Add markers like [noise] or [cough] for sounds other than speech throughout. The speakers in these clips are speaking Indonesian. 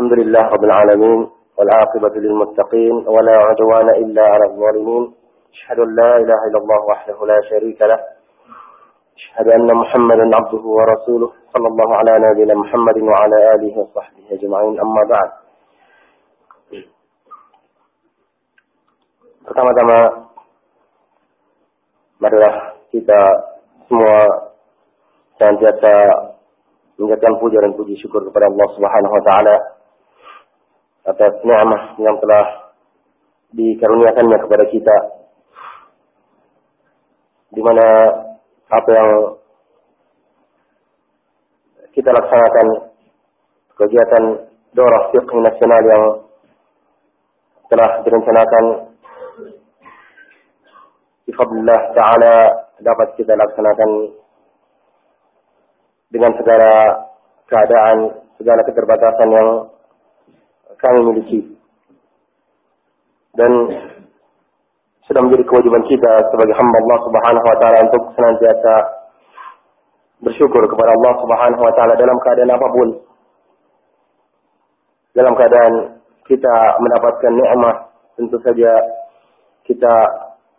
الحمد لله رب العالمين والعاقبة للمتقين ولا عدوان إلا على الظالمين. أشهد أن لا إله إلا الله وحده لا شريك له. أشهد أن محمدا عبده ورسوله. صلى الله على نبينا محمد وعلى آله وصحبه أجمعين. أما بعد. Pertama-tama marilah kita semua senantiasa menjadikan puja dan puji syukur kepada Allah Subhanahu wa taala atas nikmat yang telah dikaruniakannya kepada kita. Di mana apa yang kita laksanakan kegiatan dorah fiqh nasional yang telah direncanakan bifadlillah ta'ala dapat kita laksanakan dengan segala keadaan, segala keterbatasan yang kami miliki. Dan sudah menjadi kewajiban kita sebagai hamba Allah Subhanahu wa taala untuk senantiasa bersyukur kepada Allah Subhanahu wa taala dalam keadaan apa pun. Dalam keadaan kita mendapatkan nikmat, tentu saja kita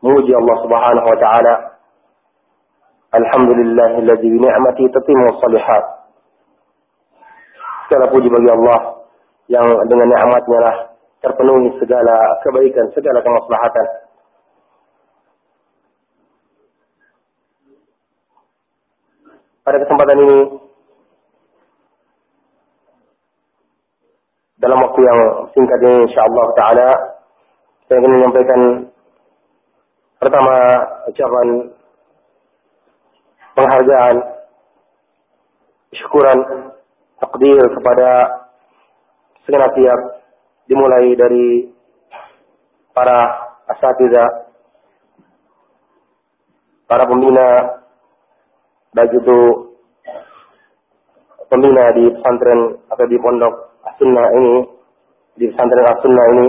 memuji Allah Subhanahu wa taala Alhamdulillahilladzi bi ni'mati tatimmu shalihat. Segala puji bagi Allah yang dengan nikmatnya lah terpenuhi segala kebaikan, segala kemaslahatan. Pada kesempatan ini dalam waktu yang singkat ini insyaallah taala saya ingin menyampaikan pertama ucapan penghargaan, syukuran, takdir kepada segenap pihak dimulai dari para asatidah, para pembina, baik itu pembina di pesantren atau di pondok As-Sunnah ini, di pesantren As-Sunnah ini,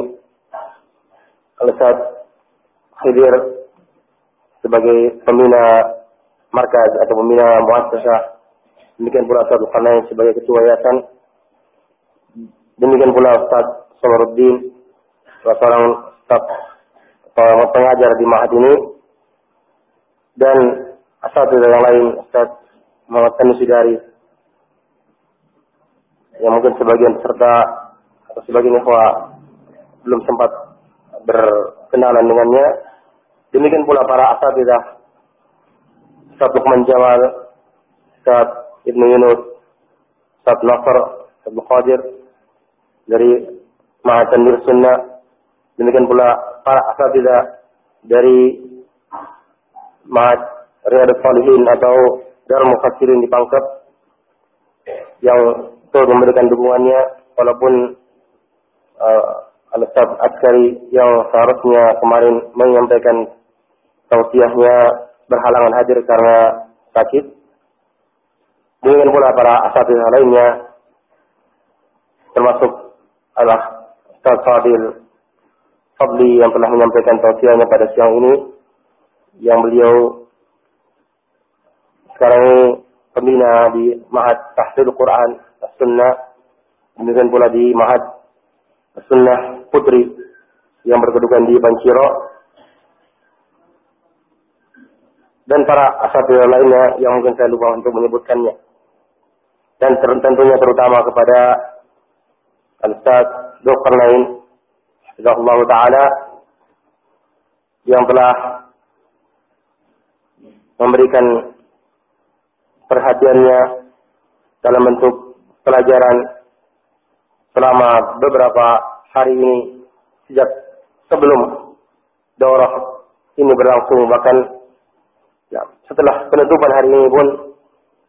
Al-Ustaz Khidir sebagai pembina markaz atau pembina muassasah. Demikian pula Qanain sebagai ketua yayasan. Demikian pula Ustaz Samaruddin seorang staf pengajar di Mahat ini dan asal yang lain Ustaz Muhammad Tanusidari yang mungkin sebagian peserta atau sebagian ikhwah belum sempat berkenalan dengannya. Demikian pula para asatidah Ustaz Luqman Jamal, Ustaz Ibnu Yunus, Ustaz Nasr, Ustaz Qadir dari Ma'had Tanwir Sunnah. Demikian pula para asatidah dari Ma'had Riyadus Salihin atau Darul Mufassirin di Pangkep yang terus memberikan dukungannya walaupun uh, Al-Ustaz Askari yang seharusnya kemarin menyampaikan tausiahnya berhalangan hadir karena sakit. Demikian pula para asatidz lainnya termasuk Allah Ustaz Fadil Fadli yang telah menyampaikan tausiahnya pada siang ini. Yang beliau sekarang ini pembina di Mahat Tahsil Quran As-Sunnah. Demikian pula di Mahat As-Sunnah Putri yang berkedudukan di Panciro dan para asatidz lainnya yang mungkin saya lupa untuk menyebutkannya. Dan tentunya terutama kepada Al-Ustaz Dr. Nain Allah Ta'ala yang telah memberikan perhatiannya dalam bentuk pelajaran selama beberapa hari ini sejak sebelum daurah ini berlangsung bahkan Ya, setelah penutupan hari ini pun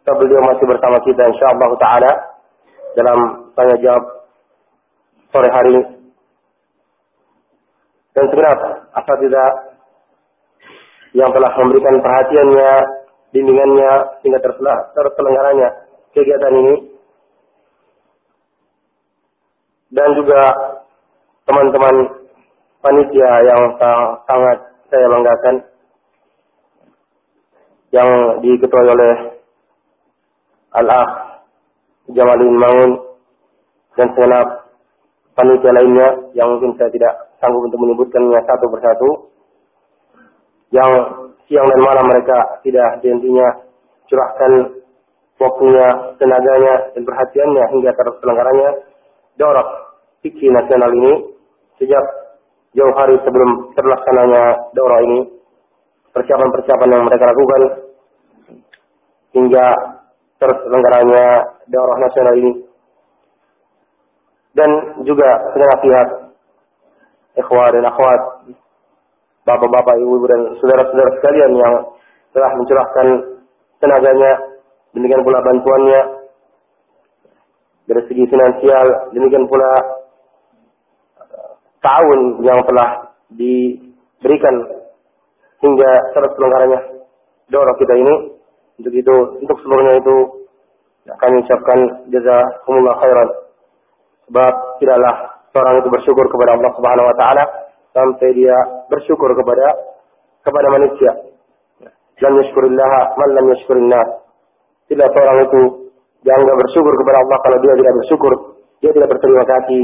beliau masih bersama kita insyaallah taala dalam tanya jawab sore hari ini. Dan segenap tidak yang telah memberikan perhatiannya, bimbingannya sehingga terselenggaranya kegiatan ini dan juga teman-teman panitia yang sangat saya banggakan yang diketuai oleh Al-Akh Jamalin Maun dan segenap panitia lainnya yang mungkin saya tidak sanggup untuk menyebutkannya satu persatu. Yang siang dan malam mereka tidak henti-hentinya curahkan waktunya, tenaganya, dan perhatiannya hingga terselenggaranya dorok fikih nasional ini sejak jauh hari sebelum terlaksananya daurah ini persiapan-persiapan yang mereka lakukan hingga terselenggaranya daurah nasional ini dan juga segenap pihak ikhwah dan akhwat bapak-bapak, ibu-ibu dan saudara-saudara sekalian yang telah mencurahkan tenaganya demikian pula bantuannya. Dari segi finansial demikian pula tahun yang telah diberikan hingga terselenggaranya doa kita ini. Untuk itu untuk seluruhnya itu kami ucapkan jazakumullah khairan sebab tidaklah seorang itu bersyukur kepada Allah Subhanahu wa taala sampai dia bersyukur kepada kepada manusia. Lam yashkurillah man lam yashkurin nas. Tidak seorang itu yang bersyukur kepada Allah kalau dia tidak bersyukur, dia tidak berterima kasih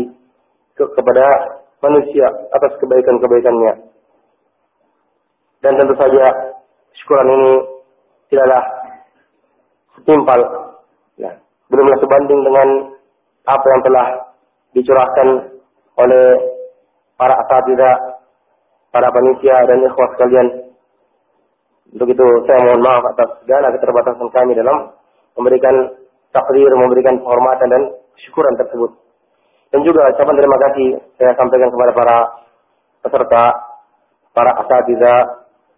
ke, kepada manusia atas kebaikan-kebaikannya. Dan tentu saja syukuran ini tidaklah setimpal, ya, belumlah sebanding dengan apa yang telah dicurahkan oleh para asatidah, para panitia dan ikhwah sekalian. Untuk itu saya mohon maaf atas segala keterbatasan kami dalam memberikan takdir, memberikan penghormatan dan syukuran tersebut. Dan juga ucapan terima kasih saya sampaikan kepada para peserta, para asatiza,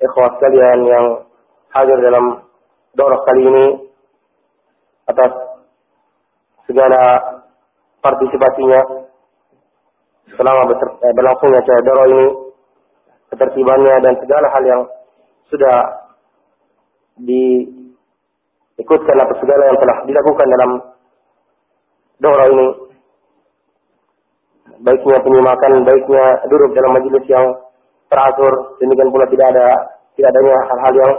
ikhwat sekalian yang hadir dalam dorok kali ini atas segala partisipasinya. Selama eh, berlangsungnya acara doro ini, ketertibannya dan segala hal yang sudah diikutkan atau segala yang telah dilakukan dalam doro ini. Baiknya penyimakan, baiknya duduk dalam majelis yang teratur, demikian pula tidak ada tidak adanya hal-hal yang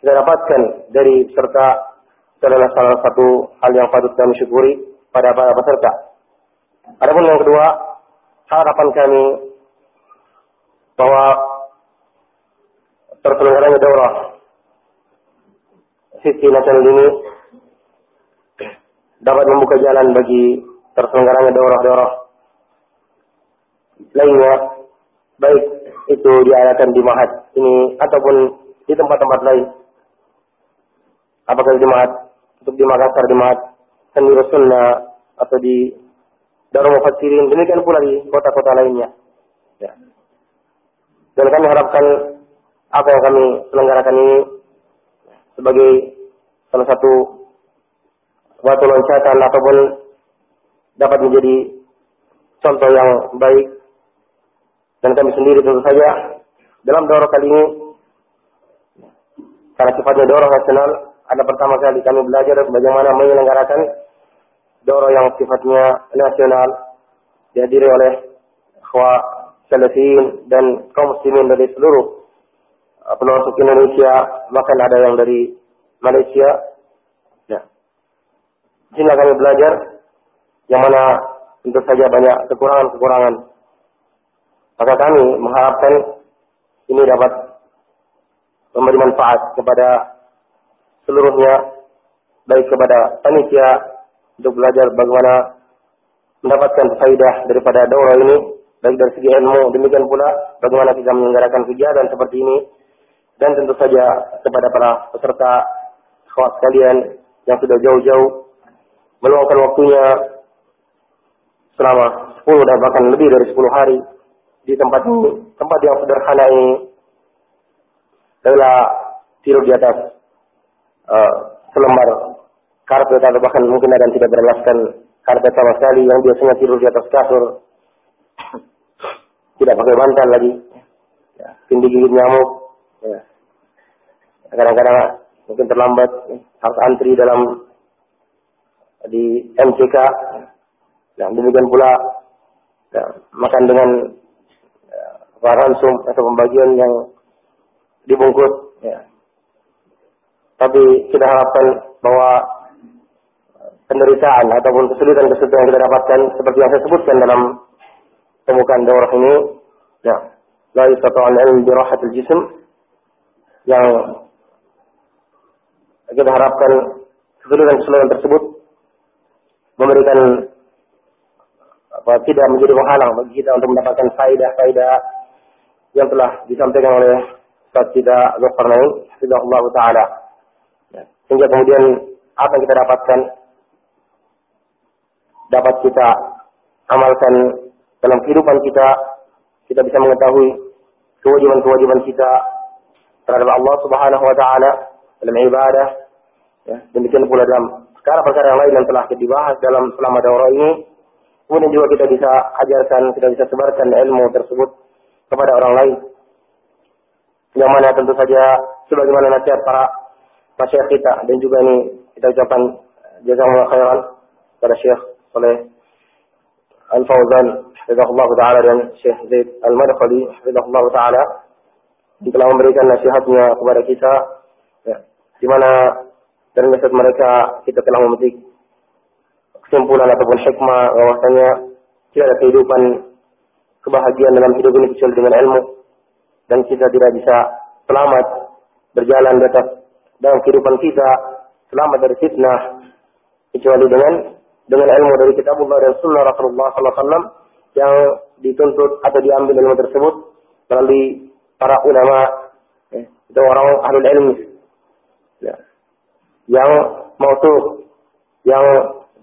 kita dapatkan dari peserta. Adalah salah satu hal yang patut kami syukuri pada para peserta. Adapun yang kedua, harapan kami bahwa terselenggaranya daurah sisi nasional ini dapat membuka jalan bagi terselenggaranya daurah-daurah. Lainnya baik itu diadakan di Mahat ini ataupun di tempat-tempat lain. Apakah di Mahat? Untuk di Makassar di Mahat. Seni Sunnah atau di Darul Mufassirin demikian pula di kota-kota lainnya. Ya. Dan kami harapkan apa yang kami selenggarakan ini sebagai salah satu batu loncatan ataupun dapat menjadi contoh yang baik dan kami sendiri tentu saja dalam dorong kali ini karena sifatnya dorong nasional ada pertama kali kami belajar bagaimana menyelenggarakan dorong yang sifatnya nasional dihadiri oleh khwa salafin dan kaum muslimin dari seluruh pelosok Indonesia bahkan ada yang dari Malaysia. Sini kami belajar yang mana tentu saja banyak kekurangan-kekurangan maka kami mengharapkan ini dapat memberi manfaat kepada seluruhnya, baik kepada panitia untuk belajar bagaimana mendapatkan faidah daripada daurah ini, baik dari segi ilmu, demikian pula bagaimana kita menyelenggarakan kegiatan seperti ini, dan tentu saja kepada para peserta kawan sekalian yang sudah jauh-jauh meluangkan waktunya selama 10 dan bahkan lebih dari 10 hari di tempat ini, tempat yang sederhana ini adalah tidur di atas uh, selembar karpet atau bahkan mungkin akan tidak beralaskan karpet sama sekali yang biasanya tidur di atas kasur. [coughs] Tidak pakai bantal lagi. Ya, gigit nyamuk. Ya. kadang-kadang mungkin terlambat harus antri dalam di MCK dan demikian pula ya, makan dengan ransum atau pembagian yang dibungkus. Ya. Tapi kita harapkan bahwa penderitaan ataupun kesulitan-kesulitan yang kita dapatkan seperti yang saya sebutkan dalam pembukaan daurah ini ya la yastati'u al-ilm bi rahatil jism yang kita harapkan keseluruhan-keseluruhan tersebut memberikan apa tidak menjadi penghalang bagi kita untuk mendapatkan faidah-faidah yang telah disampaikan oleh Ustaz kita Zulkarnain Allah taala. Ya. Sehingga kemudian apa yang kita dapatkan dapat kita amalkan dalam kehidupan kita, kita bisa mengetahui kewajiban-kewajiban kita terhadap Allah Subhanahu wa taala dalam ibadah. Ya, demikian pula dalam perkara-perkara yang lain yang telah kita bahas dalam selama daurah ini. Kemudian juga kita bisa ajarkan, kita bisa sebarkan ilmu tersebut kepada orang lain. Yang mana tentu saja sebagaimana nasihat para masyarakat kita dan juga ini kita ucapkan jazakumullah khairan kepada Syekh oleh Al-Fauzan hafizahullah taala dan Syekh Zaid Al-Madkhali hafizahullah taala. Yang telah memberikan nasihatnya kepada kita ya, di mana dari nasihat mereka kita telah memetik kesimpulan ataupun hikmah bahwasanya tidak ada kehidupan kebahagiaan dalam hidup ini kecuali dengan ilmu dan kita tidak bisa selamat berjalan di atas dalam kehidupan kita selamat dari fitnah kecuali dengan dengan ilmu dari kitabullah dan sunnah Rasulullah SAW yang dituntut atau diambil ilmu tersebut melalui para ulama ya, itu orang ahlul ilmi ya, yang tuh yang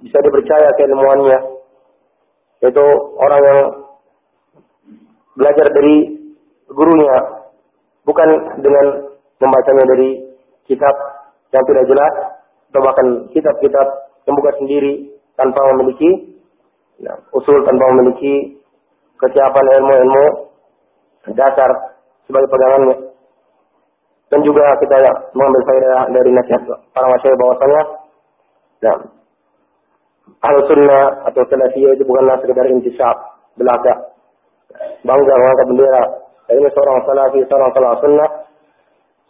bisa dipercaya keilmuannya. Itu orang yang belajar dari gurunya bukan dengan membacanya dari kitab yang tidak jelas atau bahkan kitab-kitab yang bukan sendiri tanpa memiliki ya, usul tanpa memiliki kesiapan ilmu-ilmu dasar sebagai pegangannya. Dan juga kita mengambil faedah dari nasihat para masyarakat bahwasanya ya, ahlu sunnah atau salafiyah itu bukanlah sekedar intisab belaka bangga mengangkat bendera dan ini seorang salafi seorang salah sunnah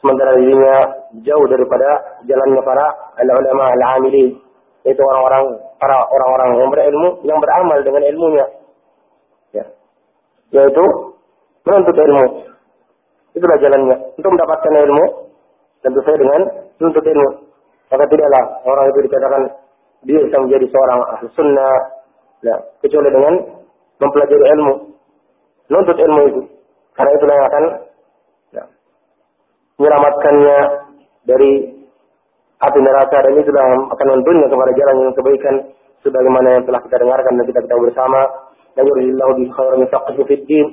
sementara dirinya jauh daripada jalannya para ulama al-amilin yaitu orang-orang para orang-orang yang berilmu yang beramal dengan ilmunya. Ya. Yaitu menuntut ilmu. Itulah jalannya. Untuk mendapatkan ilmu tentu saja dengan menuntut ilmu. Maka tidaklah orang itu dikatakan dia bisa menjadi seorang ahli sunnah. Ya, kecuali dengan mempelajari ilmu. Menuntut ilmu itu. Karena itulah yang akan ya, menyelamatkannya dari api neraka dan yang akan menuntunnya kepada jalan yang kebaikan sebagaimana yang telah kita dengarkan dan kita ketahui bersama. Dan yuridillahu bi khairin yufaqihu fid din.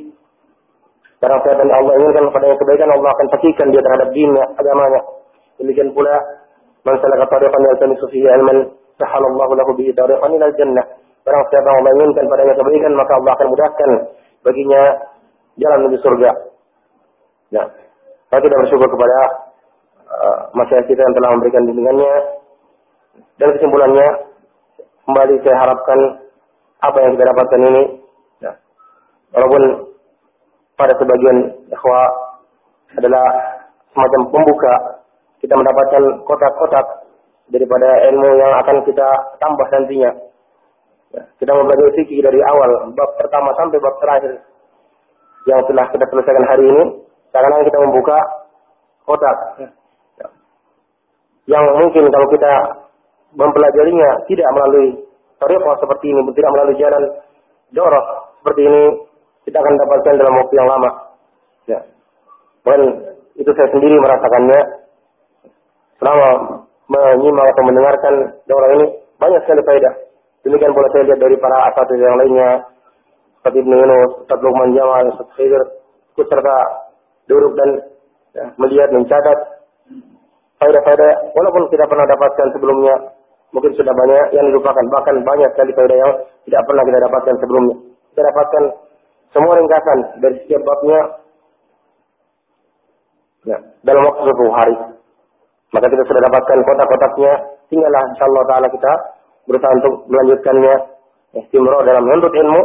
Barang siapa yang Allah inginkan kepada yang kebaikan Allah akan pastikan dia terhadap dinnya agamanya. Demikian pula man salaka tariqan yaltamisu fihi ilman sahalallahu lahu bihi tariqan ila jannah. Barang siapa yang Allah inginkan yang kebaikan maka Allah akan mudahkan baginya jalan menuju surga. Ya. Kita bersyukur kepada uh, masyarakat kita yang telah memberikan bimbingannya. Dan kesimpulannya, kembali saya harapkan apa yang kita dapatkan ini, ya, walaupun pada sebagian ikhwah adalah semacam pembuka, kita mendapatkan kotak-kotak daripada ilmu yang akan kita tambah nantinya. Ya, kita mempelajari fikih dari awal, bab pertama sampai bab terakhir yang telah kita selesaikan hari ini. Sekarang kita membuka kotak yang mungkin kalau kita mempelajarinya tidak melalui tariqah seperti ini, tidak melalui jalan dorong seperti ini, kita akan dapatkan dalam waktu yang lama. Ya. Dan itu saya sendiri merasakannya selama menyimak atau mendengarkan dorong ini banyak sekali faedah. Demikian pula saya lihat dari para asatid yang lainnya seperti Ibnu Yunus, Ustaz Luqman Jamal, Ustaz Khidir, serta duduk dan ya, melihat, mencatat faedah-faedah walaupun kita pernah dapatkan sebelumnya mungkin sudah banyak yang dilupakan. Bahkan banyak sekali faedah yang tidak pernah kita dapatkan sebelumnya. Kita dapatkan semua ringkasan dari setiap babnya ya, dalam waktu satu hari. Maka kita sudah dapatkan kotak-kotaknya. Tinggallah insyaallah taala kita berusaha untuk melanjutkannya. Istimro dalam menuntut ilmu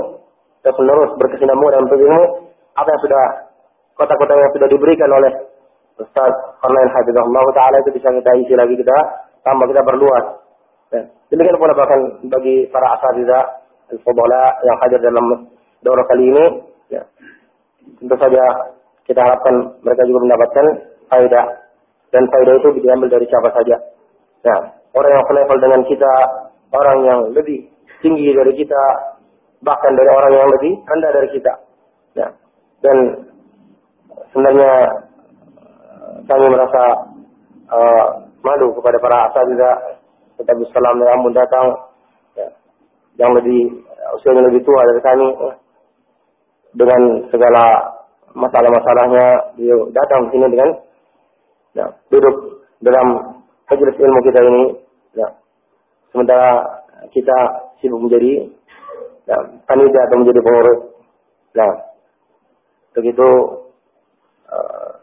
dan menerus berkesinambungan dalam ilmu. Apa yang sudah kotak-kotak yang sudah diberikan oleh Ustaz Qarnain Hafizahullah Ta'ala itu bisa kita isi lagi kita tambah kita perluas. Ya. Demikian pula bahkan bagi para asatidah al-fudala yang hadir dalam daurah kali ini, ya, tentu saja kita harapkan mereka juga mendapatkan faedah dan faedah itu diambil dari siapa saja. Ya, orang yang selevel dengan kita, orang yang lebih tinggi dari kita, bahkan dari orang yang lebih rendah dari kita. Ya. Dan sebenarnya kami merasa uh, malu kepada para asatidzah tetapi salam yang ampun datang ya, yang lebih usianya lebih tua dari kami ya, dengan segala masalah-masalahnya dia datang sini dengan ya, duduk dalam majelis ilmu kita ini ya. sementara kita sibuk menjadi ya, panitia atau menjadi pengurus nah begitu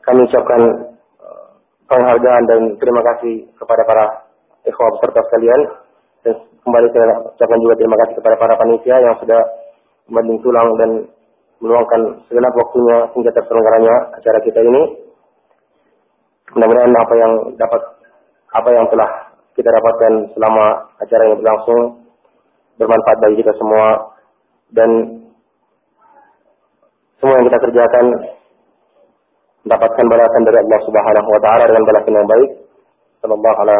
kami ucapkan penghargaan dan terima kasih kepada para ikhwah peserta sekalian. Dan kembali saya ucapkan juga terima kasih kepada para panitia yang sudah membanding tulang dan meluangkan segenap waktunya hingga terselenggaranya acara kita ini. Mudah-mudahan apa yang dapat apa yang telah kita dapatkan selama acara ini berlangsung bermanfaat bagi kita semua dan semua yang kita kerjakan mendapatkan balasan dari Allah Subhanahu wa taala dengan balasan yang baik. Sallallahu ala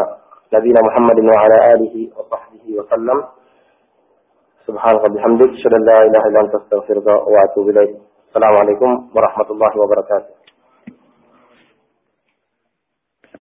nabiyina Muhammadin wa ala alihi wa sahbihi wa sallam. Subhanaka bihamdik, asyhadu an la ilaha illa anta astaghfiruka wa atubu ilaik. Assalamualaikum warahmatullahi wabarakatuh.